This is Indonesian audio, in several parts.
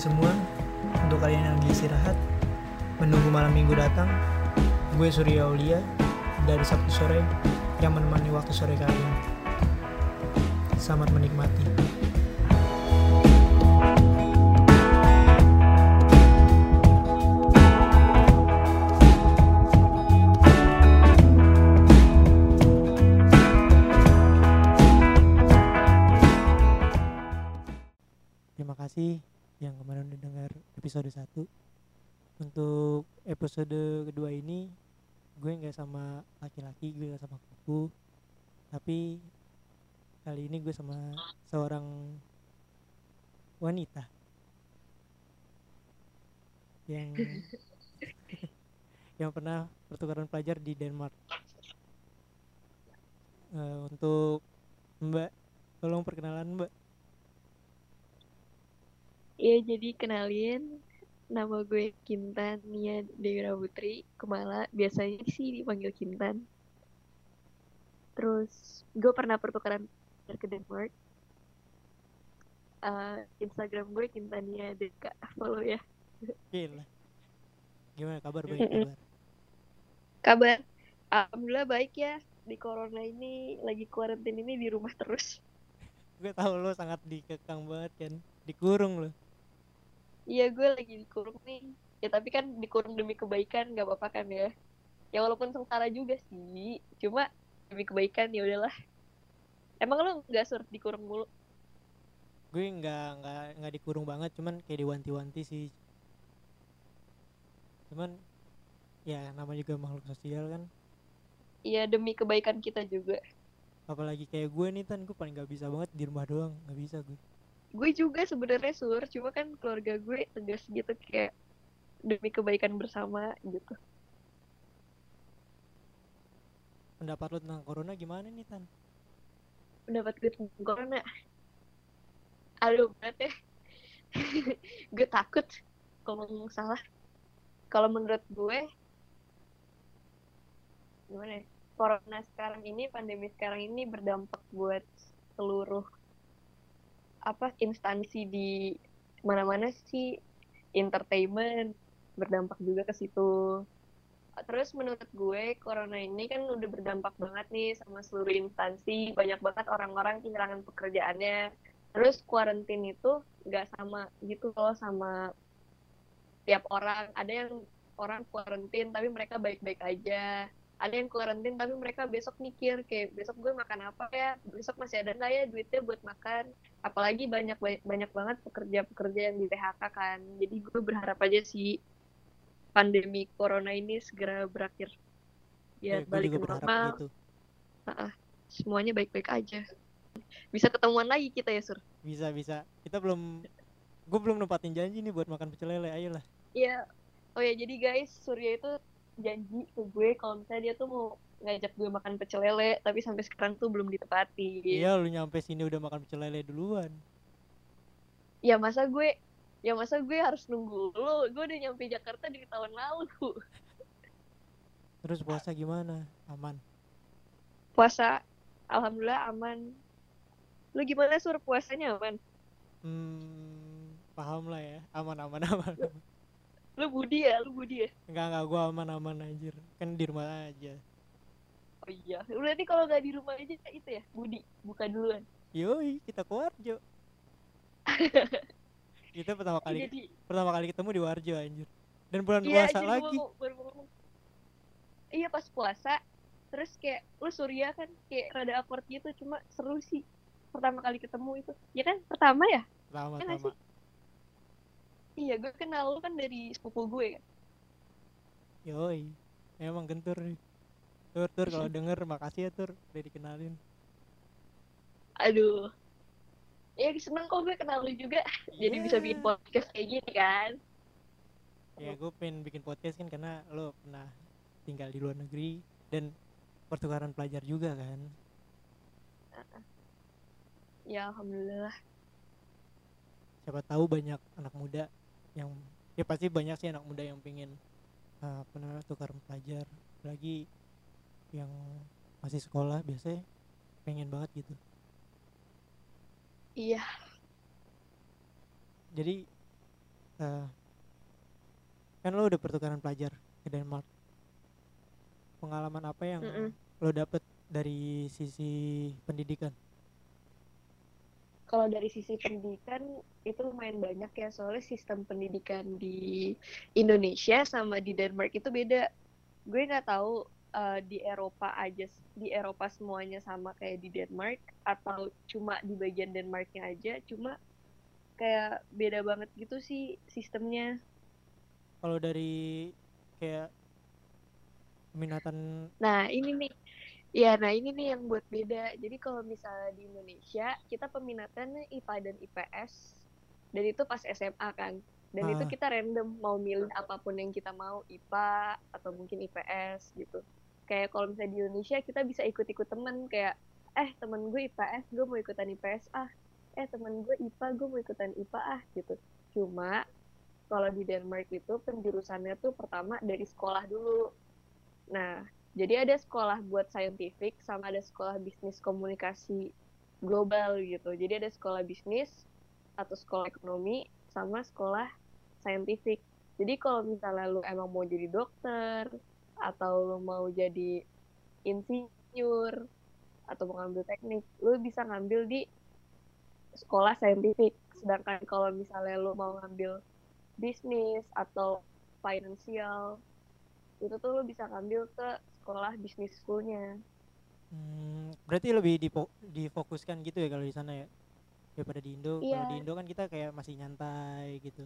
semua, untuk kalian yang lagi istirahat, menunggu malam minggu datang, gue Surya Aulia dari Sabtu sore yang menemani waktu sore kalian. Selamat menikmati. Terima kasih yang kemarin udah dengar episode 1 Untuk episode kedua ini Gue nggak sama laki-laki, gue nggak sama kuku. Tapi kali ini gue sama seorang wanita. Yang yang pernah pertukaran pelajar di Denmark. Eh, Untuk Mbak, tolong perkenalan Mbak Iya, jadi kenalin nama gue Kintan Nia Dewi Putri Kumala. Biasanya sih dipanggil Kintan. Terus gue pernah pertukaran ke Denmark. Eh, Instagram gue Kintania Deka. Follow ya. Gila Gimana kabar baik kabar Kabar? Alhamdulillah baik ya. Di corona ini lagi kuarantin ini di rumah terus. gue tahu lo sangat dikekang banget kan dikurung lo Iya, gue lagi dikurung nih. Ya tapi kan dikurung demi kebaikan, gak apa-apa kan ya. Ya walaupun sengsara juga sih. Cuma demi kebaikan ya udahlah. Emang lu nggak sur dikurung mulu? gue nggak nggak nggak dikurung banget cuman kayak diwanti-wanti sih cuman ya nama juga makhluk sosial kan Iya demi kebaikan kita juga. apalagi kayak gue nih tan gue paling nggak bisa banget di rumah doang nggak bisa gue Gue juga sebenarnya sur, cuma kan keluarga gue tegas gitu kayak demi kebaikan bersama gitu. pendapat lo tentang corona gimana nih tan Pendapat gue tentang corona. Aduh berat ya. gue takut kalau ngomong salah. Kalau menurut gue gimana ya? Corona sekarang ini, pandemi sekarang ini berdampak buat seluruh apa instansi di mana-mana sih entertainment berdampak juga ke situ. Terus menurut gue corona ini kan udah berdampak banget nih sama seluruh instansi, banyak banget orang-orang kehilangan pekerjaannya. Terus kuarantin itu nggak sama gitu loh sama tiap orang. Ada yang orang kuarantin tapi mereka baik-baik aja. Ada yang kuarantin tapi mereka besok mikir kayak besok gue makan apa ya, besok masih ada nggak ya duitnya buat makan. Apalagi banyak banyak banget pekerja-pekerja yang di PHK kan. Jadi gue berharap aja sih pandemi corona ini segera berakhir. Eh, Biar gue balik ke normal, gitu semuanya baik-baik aja. Bisa ketemuan lagi kita ya, Sur? bisa bisa kita belum gue belum nempatin janji nih buat makan pecel lele ayolah Iya. Oh ya, jadi guys, Surya itu janji ke gue kalau misalnya dia tuh mau ngajak gue makan pecel lele, tapi sampai sekarang tuh belum ditepati. iya lu nyampe sini udah makan pecel lele duluan. Ya masa gue ya masa gue harus nunggu lu gue udah nyampe Jakarta dari tahun lalu. Terus puasa gimana? Aman? Puasa alhamdulillah aman. Lu gimana sur puasanya aman? Hmm paham lah ya. Aman aman aman lu budi ya lu budi ya enggak enggak gue aman aman anjir kan di rumah aja oh iya berarti kalau nggak di rumah aja itu ya budi buka duluan Yoi, kita ke Warjo. kita pertama kali jadi pertama kali ketemu di Warjo anjir. Dan bulan iya puasa lagi. gua iya pas puasa terus kayak lu surya kan kayak rada awkward gitu cuma seru sih pertama kali ketemu itu ya kan pertama ya nggak lama. sih? Iya gue kenal lu kan dari sepupu gue kan Yoi. Emang gentur nih. Tur tur kalau denger makasih ya tur udah dikenalin. aduh ya seneng kok gue kenal lu juga jadi bisa Iya. bikin podcast kayak gini kan Ya gue pengen bikin podcast kan karena lo pernah tinggal di luar negeri dan pertukaran pelajar juga kan. ya alhamdulillah Siapa tahu banyak anak muda yang ya pasti banyak sih anak muda yang pengen uh, apa namanya tukaran pelajar. Lagi yang masih sekolah biasanya pengen banget gitu. Iya. Jadi eh, kan lo udah pertukaran pelajar ke Denmark. Pengalaman apa yang Mm-mm. lo dapet dari sisi pendidikan Kalau dari sisi pendidikan itu lumayan banyak ya soalnya sistem pendidikan di Indonesia sama di Denmark itu beda. Gue nggak tahu eh, di Eropa aja di Eropa semuanya sama kayak di Denmark atau cuma di bagian Denmarknya aja. Cuma kayak beda banget gitu sih sistemnya. kalau dari kayak peminatan Nah, ini nih. Ya, nah ini nih yang buat beda. Jadi kalau misalnya di Indonesia, kita peminatannya IPA dan IPS. Dan itu pas SMA kan. Dan itu Ah. kita random mau milih apa pun yang kita mau, IPA atau mungkin IPS gitu. Kayak kalau misalnya di Indonesia kita bisa ikut-ikut temen kayak eh temen gue IPS, gue mau ikutan IPS ah. Eh temen gue IPA, gue mau ikutan IPA ah gitu. Cuma kalau di Denmark itu penjurusannya tuh pertama dari sekolah dulu. Nah, jadi ada sekolah buat scientific sama ada sekolah bisnis komunikasi global gitu. Jadi ada sekolah bisnis atau sekolah ekonomi sama sekolah scientific. Jadi kalau misalnya lu emang mau jadi dokter atau lu mau jadi insinyur atau mau ngambil teknik, lu bisa ngambil di sekolah scientific. Sedangkan kalau misalnya lu mau ngambil bisnis atau financial, itu tuh lu bisa ngambil ke sekolah bisnis schoolnya. Hmm, berarti lebih difokuskan gitu ya kalau di sana ya daripada di Indo. Kalau Iya. di Indo kan kita kayak masih nyantai gitu.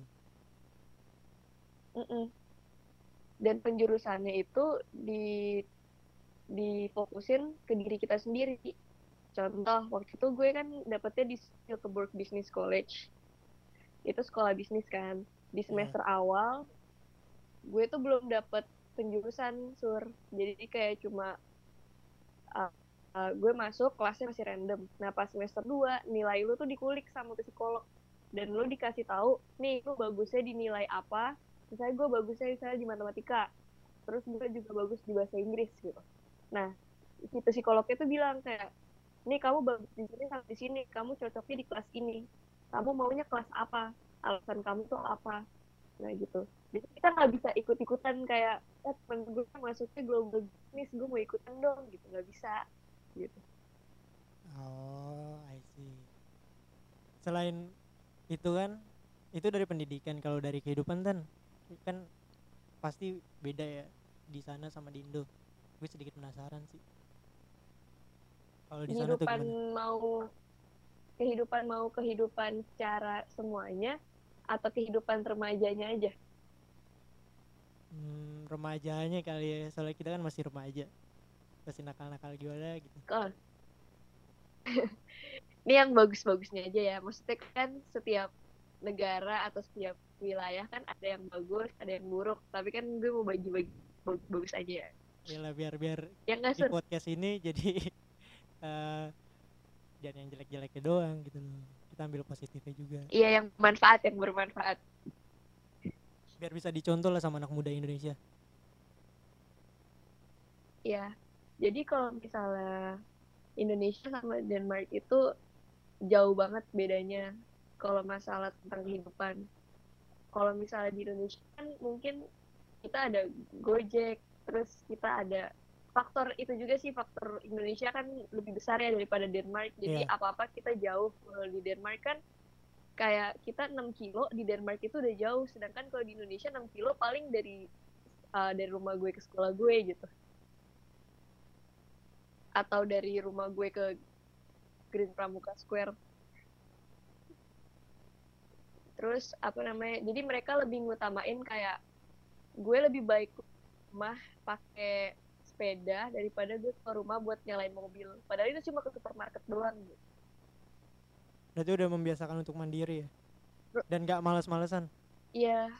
Mm-mm. Dan penjurusannya itu di difokusin ke diri kita sendiri. Contoh, waktu itu gue kan dapetnya di Silkeborg Business College. Itu sekolah bisnis kan. Di semester awal, gue tuh belum dapet penjurusan sur. Jadi kayak cuma uh, uh, gue masuk kelasnya masih random. Nah pas semester 2 nilai lu tuh dikulik sama psikolog. Dan lu dikasih tahu nih lu bagusnya di nilai apa? Misalnya gue bagusnya misalnya di matematika terus gue juga bagus di bahasa Inggris gitu. Nah si psikolognya tuh bilang kayak nih kamu bagus di sini sampai di sini kamu cocoknya di kelas ini. Kamu maunya kelas apa? Alasan kamu tuh apa nah gitu jadi kita nggak bisa ikut-ikutan kayak eh, temen gue masuknya global business gue mau ikutan dong gitu nggak bisa gitu Oh, I see. Selain itu kan, itu dari pendidikan. Kalau dari kehidupan kan, kan pasti beda ya di sana sama di Indo. Gue sedikit penasaran sih. Kalau di sana tuh gimana? mau kehidupan mau kehidupan secara semuanya atau kehidupan remajanya aja Hmm, remajanya kali ya, soalnya kita kan masih remaja. Masih nakal-nakal gimana gitu. Kok? ini yang bagus-bagusnya aja ya maksudnya kan setiap negara atau setiap wilayah kan ada yang bagus ada yang buruk tapi kan gue mau bagi-bagi bagus aja ya Ya lah biar biar yang di podcast ini jadi eh jangan yang jelek-jeleknya doang gitu loh. Kita ambil positifnya juga. iya yang manfaat yang bermanfaat Biar bisa dicontoh lah sama anak muda Indonesia. ya jadi kalau misalnya Indonesia sama Denmark itu jauh banget bedanya kalau masalah tentang kehidupan kalau misalnya di Indonesia kan mungkin kita ada Gojek terus kita ada faktor itu juga sih faktor Indonesia kan lebih besar ya daripada Denmark. Jadi Iya. apa-apa kita jauh. Kalau di Denmark kan kayak kita 6 kilo di Denmark itu udah jauh. Sedangkan kalau di Indonesia 6 kilo paling dari uh, dari rumah gue ke sekolah gue gitu. Atau dari rumah gue ke Green Pramuka Square. Terus apa namanya jadi mereka lebih ngutamain kayak gue lebih baik rumah pakai sepeda daripada gue ke rumah buat nyalain mobil padahal itu cuma ke supermarket doang gitu. Berarti udah membiasakan untuk mandiri ya. Dan gak males-malesan. Iya.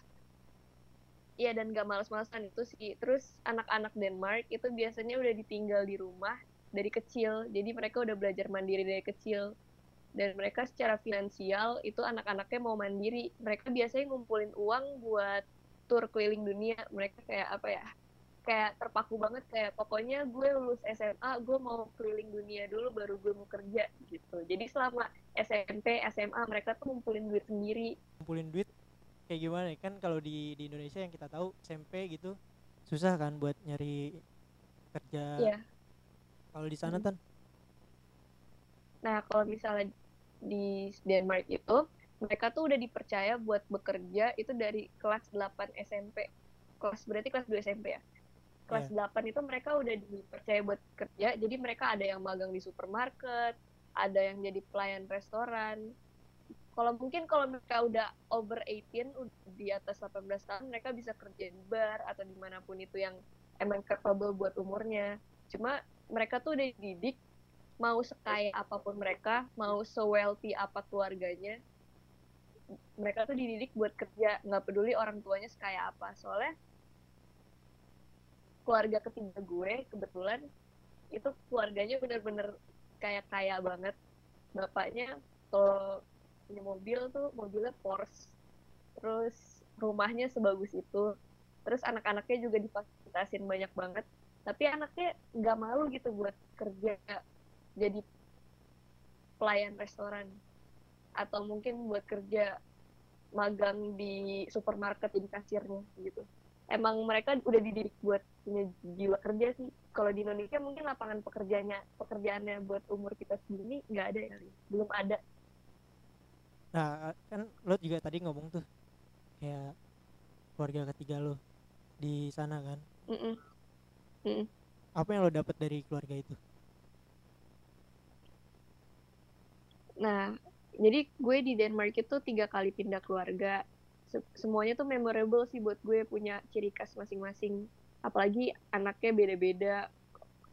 Iya dan gak males-malesan itu sih. Terus anak-anak Denmark itu biasanya udah ditinggal di rumah dari kecil. Jadi mereka udah belajar mandiri dari kecil. Dan mereka secara finansial itu anak-anaknya mau mandiri. Mereka biasanya ngumpulin uang buat tur keliling dunia. Mereka kayak apa ya? Kayak terpaku banget kayak pokoknya gue lulus SMA, gue mau keliling dunia dulu baru gue mau kerja gitu. Jadi selama SMP, SMA mereka tuh ngumpulin duit sendiri Kumpulin duit kayak gimana ya? kan kalau di di Indonesia yang kita tahu SMP gitu susah kan buat nyari kerja Iya. kalau di sana Mm. kan Nah, kalau misalnya di Denmark itu, mereka tuh udah dipercaya buat bekerja itu dari kelas 8 SMP. Kelas berarti kelas 2 SMP ya. Kelas 8 itu mereka udah dipercaya buat kerja, jadi mereka ada yang magang di supermarket, ada yang jadi pelayan restoran. Kalau mungkin kalau mereka udah over 18, udah di atas 18 tahun, mereka bisa kerja di bar atau di mana pun itu yang emang capable buat umurnya. Cuma mereka tuh udah dididik mau sekaya apa pun mereka, mau se-wealthy apa keluarganya, mereka tuh dididik buat kerja, nggak peduli orang tuanya sekaya apa. Soalnya keluarga ketiga gue kebetulan itu keluarganya bener-bener kayak kaya banget. Bapaknya kalau punya mobil tuh mobilnya Porsche, terus rumahnya sebagus itu, terus anak-anaknya juga difasilitasin banyak banget. Tapi anaknya nggak malu gitu buat kerja jadi pelayan restoran atau mungkin buat kerja magang di supermarket jadi kasirnya gitu. Emang mereka udah dididik buat punya jiwa kerja sih. Kalau di Indonesia mungkin lapangan pekerjaannya pekerjaannya buat umur kita segini nggak ada ya, belum ada. nah kan lo juga tadi ngomong tuh kayak keluarga ketiga lo di sana kan Mm-mm. Mm-mm. apa yang lo dapet dari keluarga itu Nah, jadi gue di Denmark itu tiga kali pindah keluarga. Se- semuanya tuh memorable sih buat gue punya ciri khas masing-masing. Apalagi anaknya beda-beda,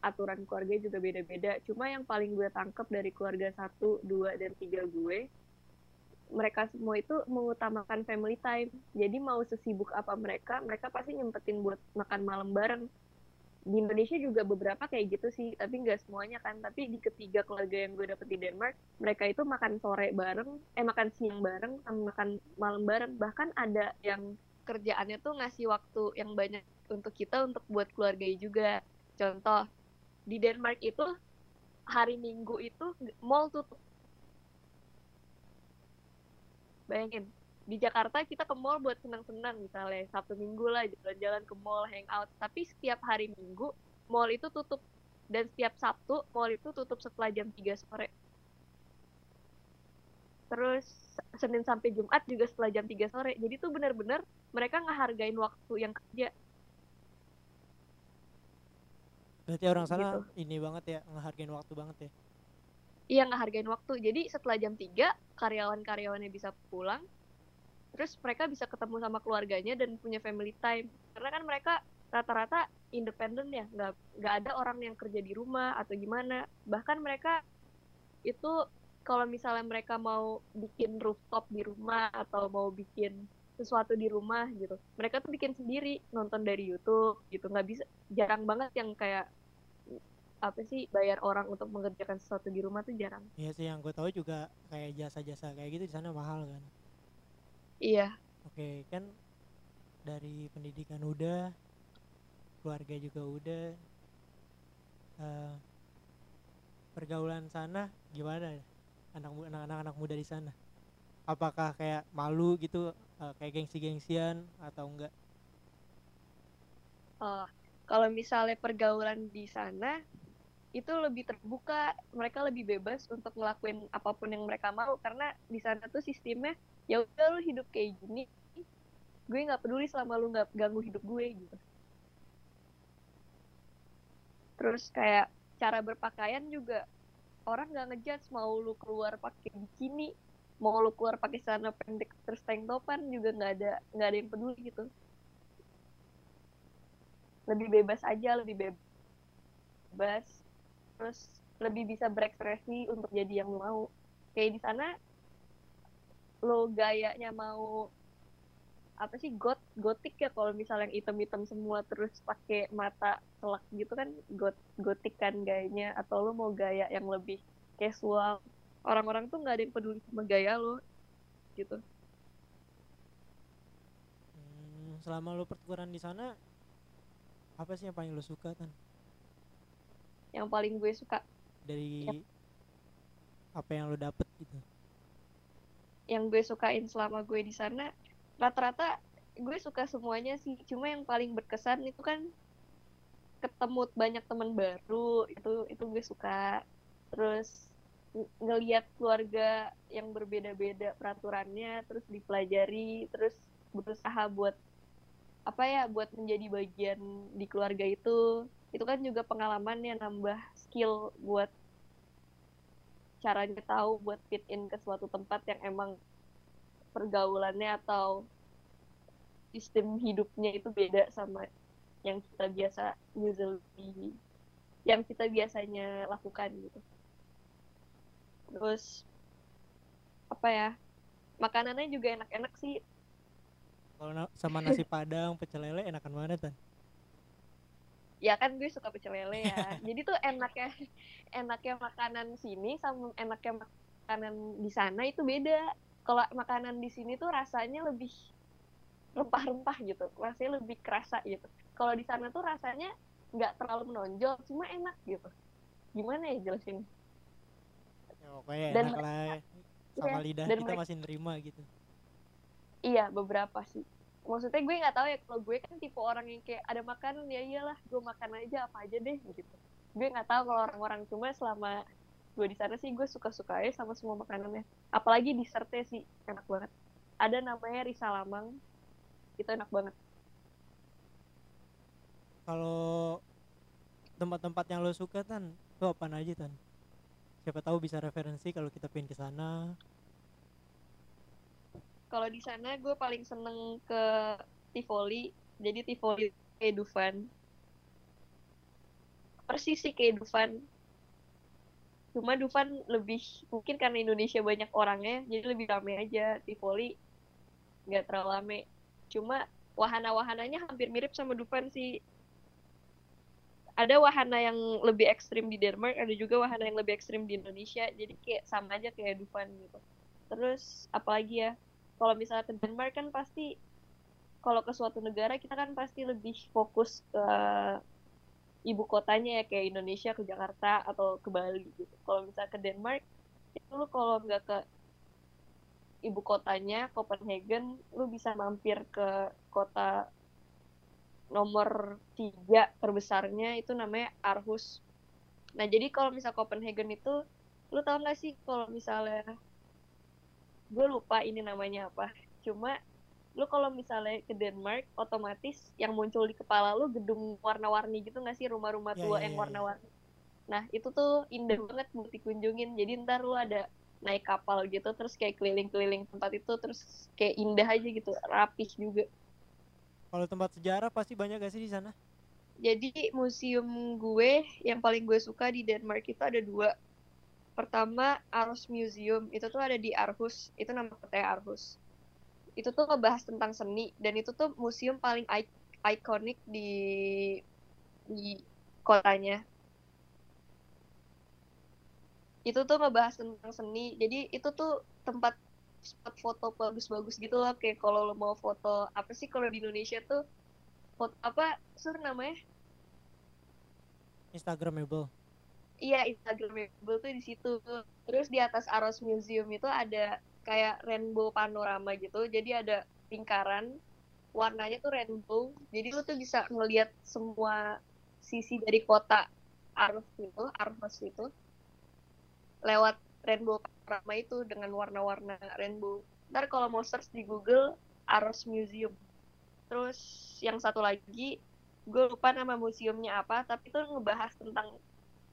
aturan keluarga juga beda-beda. Cuma yang paling gue tangkap dari keluarga satu, dua, dan tiga gue, mereka semua itu mengutamakan family time. Jadi mau sesibuk apa mereka, mereka pasti nyempetin buat makan malam bareng di Indonesia juga beberapa kayak gitu sih tapi nggak semuanya kan. Tapi di ketiga keluarga yang gue dapet di Denmark mereka itu makan sore bareng eh makan siang bareng sama makan malam bareng. Bahkan ada yang kerjaannya tuh ngasih waktu yang banyak untuk kita untuk buat keluarga juga. Contoh di Denmark itu hari Minggu itu mall tutup. Bayangin di Jakarta kita ke mall buat senang-senang misalnya Sabtu Minggu lah jalan-jalan ke mall hangout. Tapi setiap hari Minggu mall itu tutup. Dan setiap Sabtu mall itu tutup setelah jam 3 sore. Terus Senin sampai Jumat juga setelah jam 3 sore. Jadi tuh bener-bener mereka ngehargain waktu yang kerja. Berarti orang sana Gitu. ini banget ya ngehargain waktu banget ya? Iya ngehargain waktu. Jadi setelah jam 3 karyawan-karyawannya bisa pulang terus mereka bisa ketemu sama keluarganya dan punya family time. Karena kan mereka rata-rata independen ya nggak nggak ada orang yang kerja di rumah atau gimana. Bahkan mereka itu kalau misalnya mereka mau bikin rooftop di rumah atau mau bikin sesuatu di rumah gitu mereka tuh bikin sendiri nonton dari YouTube gitu. Nggak bisa jarang banget yang kayak apa sih bayar orang untuk mengerjakan sesuatu di rumah tuh jarang. Iya sih yang gue tahu juga kayak jasa-jasa kayak gitu di sana mahal kan iya Oke, kan dari pendidikan udah, keluarga juga udah. eh, pergaulan sana gimana? Anak anak-anak muda di sana. Apakah kayak malu gitu, eh, kayak gengsi-gengsian atau enggak? Eh, kalau misalnya pergaulan di sana itu lebih terbuka, mereka lebih bebas untuk ngelakuin apa pun yang mereka mau karena di sana tuh sistemnya ya udah lu hidup kayak gini, gue nggak peduli selama lu nggak ganggu hidup gue gitu. Terus kayak cara berpakaian juga orang nggak ngejudge mau lu keluar pakai bikini, mau lu keluar pakai celana pendek terus tank topan juga nggak ada nggak ada yang peduli gitu. Lebih bebas aja lebih bebas. Terus lebih bisa berekspresi untuk jadi yang mau. Kayak di sana lo gayanya mau apa sih got gotik ya kalau misalnya yang item-item semua terus pakai mata telak gitu kan got gotik kan gayanya atau lo mau gaya yang lebih casual orang-orang tuh nggak ada yang peduli sama gaya lo gitu Hmm, selama lo pertukaran di sana, apa sih yang paling lo suka kan? yang paling gue suka Dari Yap. apa yang lo dapet gitu? Yang gue sukain selama gue di sana rata-rata gue suka semuanya sih. Cuma yang paling berkesan itu kan ketemu banyak teman baru itu itu gue suka. Terus ng- ngelihat keluarga yang berbeda-beda peraturannya terus dipelajari terus berusaha buat apa ya buat menjadi bagian di keluarga itu. Itu kan juga pengalaman yang nambah skill buat caranya tahu buat fit in ke suatu tempat yang emang pergaulannya atau sistem hidupnya itu beda sama yang kita biasa usually yang kita biasanya lakukan gitu terus apa ya makanannya juga enak-enak sih Kalau sama nasi padang, pecel lele enakan mana tan? Ya kan gue suka pecel lele ya jadi tuh enaknya enaknya makanan sini sama enaknya makanan di sana itu beda kalau makanan di sini tuh rasanya lebih rempah-rempah gitu rasanya lebih kerasa gitu kalau di sana tuh rasanya nggak terlalu menonjol cuma enak gitu gimana ya jelasin Ya, pokoknya Dan enak mereka- lah. ya. Sama iya, lidah kita mereka- masih nerima gitu. iya beberapa sih maksudnya gue nggak tahu ya kalau gue kan tipe orang yang kayak ada makanan ya iyalah gue makan aja apa aja deh gitu. Gue nggak tahu kalau orang-orang cuma selama gue di sana sih gue suka-suka aja sama semua makanannya. Apalagi dessertnya sih enak banget. Ada namanya risalamang itu enak banget. Kalau tempat-tempat yang lo suka tan, lo apa aja tan? Siapa tahu bisa referensi kalau kita pengen ke sana. Kalau di sana gue paling seneng ke Tivoli jadi Tivoli kayak Dufan. Persis sih kayak Dufan. Cuma Dufan lebih mungkin karena Indonesia banyak orangnya jadi lebih rame aja. Tivoli nggak terlalu rame. Cuma wahana-wahananya hampir mirip sama Dufan sih. Ada wahana yang lebih ekstrim di Denmark ada juga wahana yang lebih ekstrim di Indonesia. Jadi kayak sama aja kayak Dufan gitu. Terus apalagi ya kalau misalnya ke Denmark kan pasti kalau ke suatu negara kita kan pasti lebih fokus ke ibu kotanya ya kayak Indonesia ke Jakarta atau ke Bali gitu. Kalau misalnya ke Denmark itu lu kalau nggak ke ibu kotanya Copenhagen lu bisa mampir ke kota nomor tiga terbesarnya itu namanya Aarhus. Nah jadi kalau misal Copenhagen itu lu tau nggak sih kalau misalnya gue lupa ini namanya apa. Cuma lu kalau misalnya ke Denmark otomatis yang muncul di kepala lu gedung warna-warni gitu nggak sih? Rumah-rumah Ya, tua ya, yang ya, warna-warni. Nah itu tuh indah banget buat dikunjungin. Jadi ntar lu ada naik kapal gitu terus kayak keliling-keliling tempat itu terus kayak indah aja gitu rapih juga. Kalau tempat sejarah pasti banyak gak sih di sana? jadi museum gue yang paling gue suka di Denmark itu ada dua pertama Aarhus Museum itu tuh ada di Aarhus itu nama kotanya Aarhus. Itu tuh ngebahas tentang seni dan itu tuh museum paling ik- ikonik di di kotanya. Itu tuh ngebahas tentang seni jadi itu tuh tempat spot foto bagus-bagus gitu loh kayak kalau lo mau foto apa sih kalau di Indonesia tuh foto apa sur namanya? Instagramable. Iya, Instagramable tuh di situ. Terus di atas Aros Museum itu ada kayak rainbow panorama gitu. Jadi ada lingkaran, warnanya tuh rainbow. Jadi lu tuh bisa ngelihat semua sisi dari kota Aros itu, Aros itu lewat rainbow panorama itu dengan warna-warna rainbow. Ntar kalau mau search di Google Aros Museum. Terus yang satu lagi gue lupa nama museumnya apa, tapi itu ngebahas tentang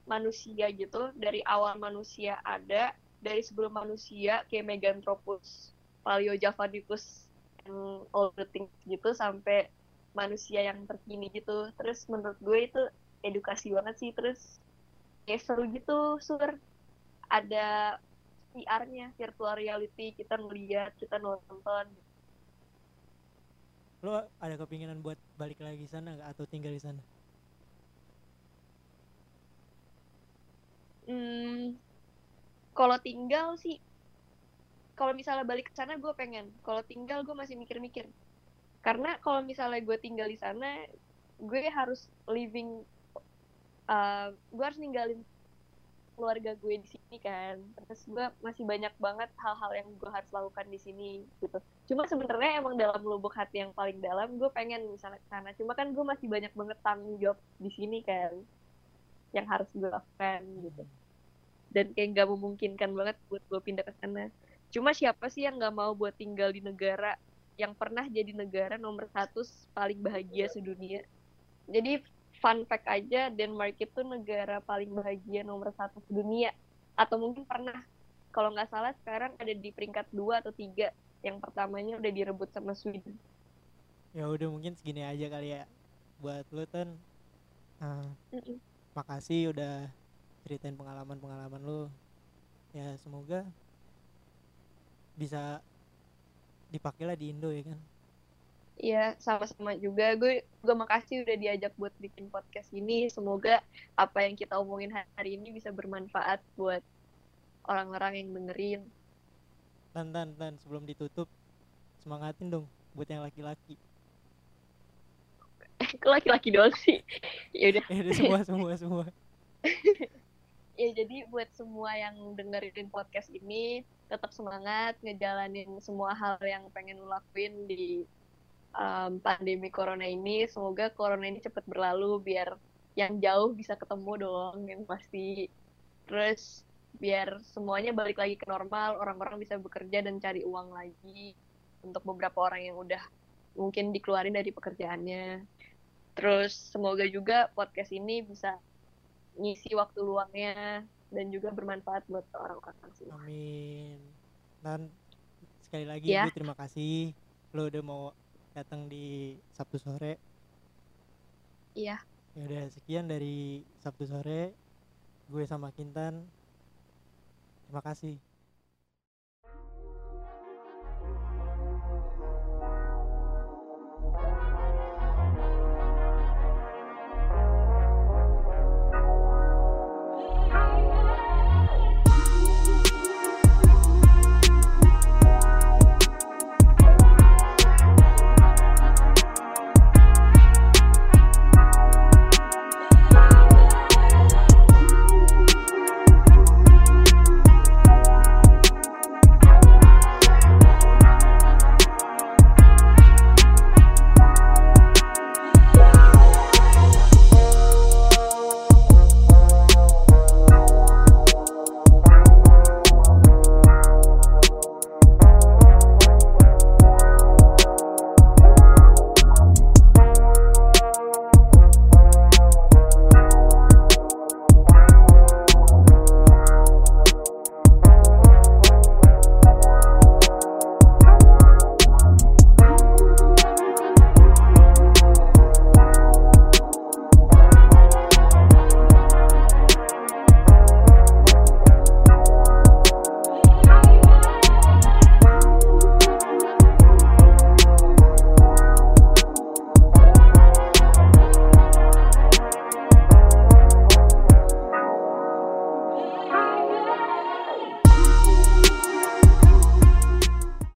manusia gitu dari awal manusia ada dari sebelum manusia kayak Meganthropus, Paleojavanicus, and all the things gitu sampai manusia yang terkini gitu. Terus menurut gue itu edukasi banget sih. Terus kayak seru gitu, sur. Ada VR-nya, virtual reality, kita ngeliat, kita nonton. Lo ada kepinginan buat balik lagi sana atau tinggal di sana? Hmm, kalau tinggal sih, kalau misalnya balik ke sana gue pengen. Kalau tinggal gue masih mikir-mikir. Karena kalau misalnya gue tinggal di sana, gue harus living, uh, gue harus ninggalin keluarga gue di sini kan terus gue masih banyak banget hal-hal yang gue harus lakukan di sini gitu cuma sebenarnya emang dalam lubuk hati yang paling dalam gue pengen misalnya ke sana cuma kan gue masih banyak banget tanggung jawab di sini kan yang harus gue lakukan gitu dan kayak nggak memungkinkan banget buat gue pindah ke sana. Cuma siapa sih yang nggak mau buat tinggal di negara yang pernah jadi negara nomor satu paling bahagia sedunia? Jadi fun fact aja Denmark itu negara paling bahagia nomor satu dunia atau mungkin pernah. Kalau nggak salah sekarang ada di peringkat dua atau tiga. Yang pertamanya udah direbut sama Sweden. Ya udah mungkin segini aja kali ya buat lu kan uh, makasih udah ceritain pengalaman-pengalaman lu ya semoga bisa dipakai lah di Indo ya kan Iya, sama-sama juga. Gue gue makasih udah diajak buat bikin podcast ini. Semoga apa yang kita omongin hari ini bisa bermanfaat buat orang-orang yang dengerin. Tan, tan, tan, sebelum ditutup, semangatin dong buat yang laki-laki. Laki-laki doang sih. ya udah. Semua, semua, semua. ya jadi buat semua yang dengerin podcast ini tetap semangat ngejalanin semua hal yang pengen lo lakuin di um, pandemi corona ini. Semoga corona ini cepat berlalu biar yang jauh bisa ketemu dong yang pasti. Terus biar semuanya balik lagi ke normal orang-orang bisa bekerja dan cari uang lagi untuk beberapa orang yang udah mungkin dikeluarin dari pekerjaannya. Terus semoga juga podcast ini bisa ngisi waktu luangnya dan juga bermanfaat buat orang-orang semua. Amin. Dan sekali lagi ya. terima kasih lo udah mau datang di Sabtu sore. Iya. Ya udah sekian dari Sabtu sore. Gue sama Kintan. Terima kasih.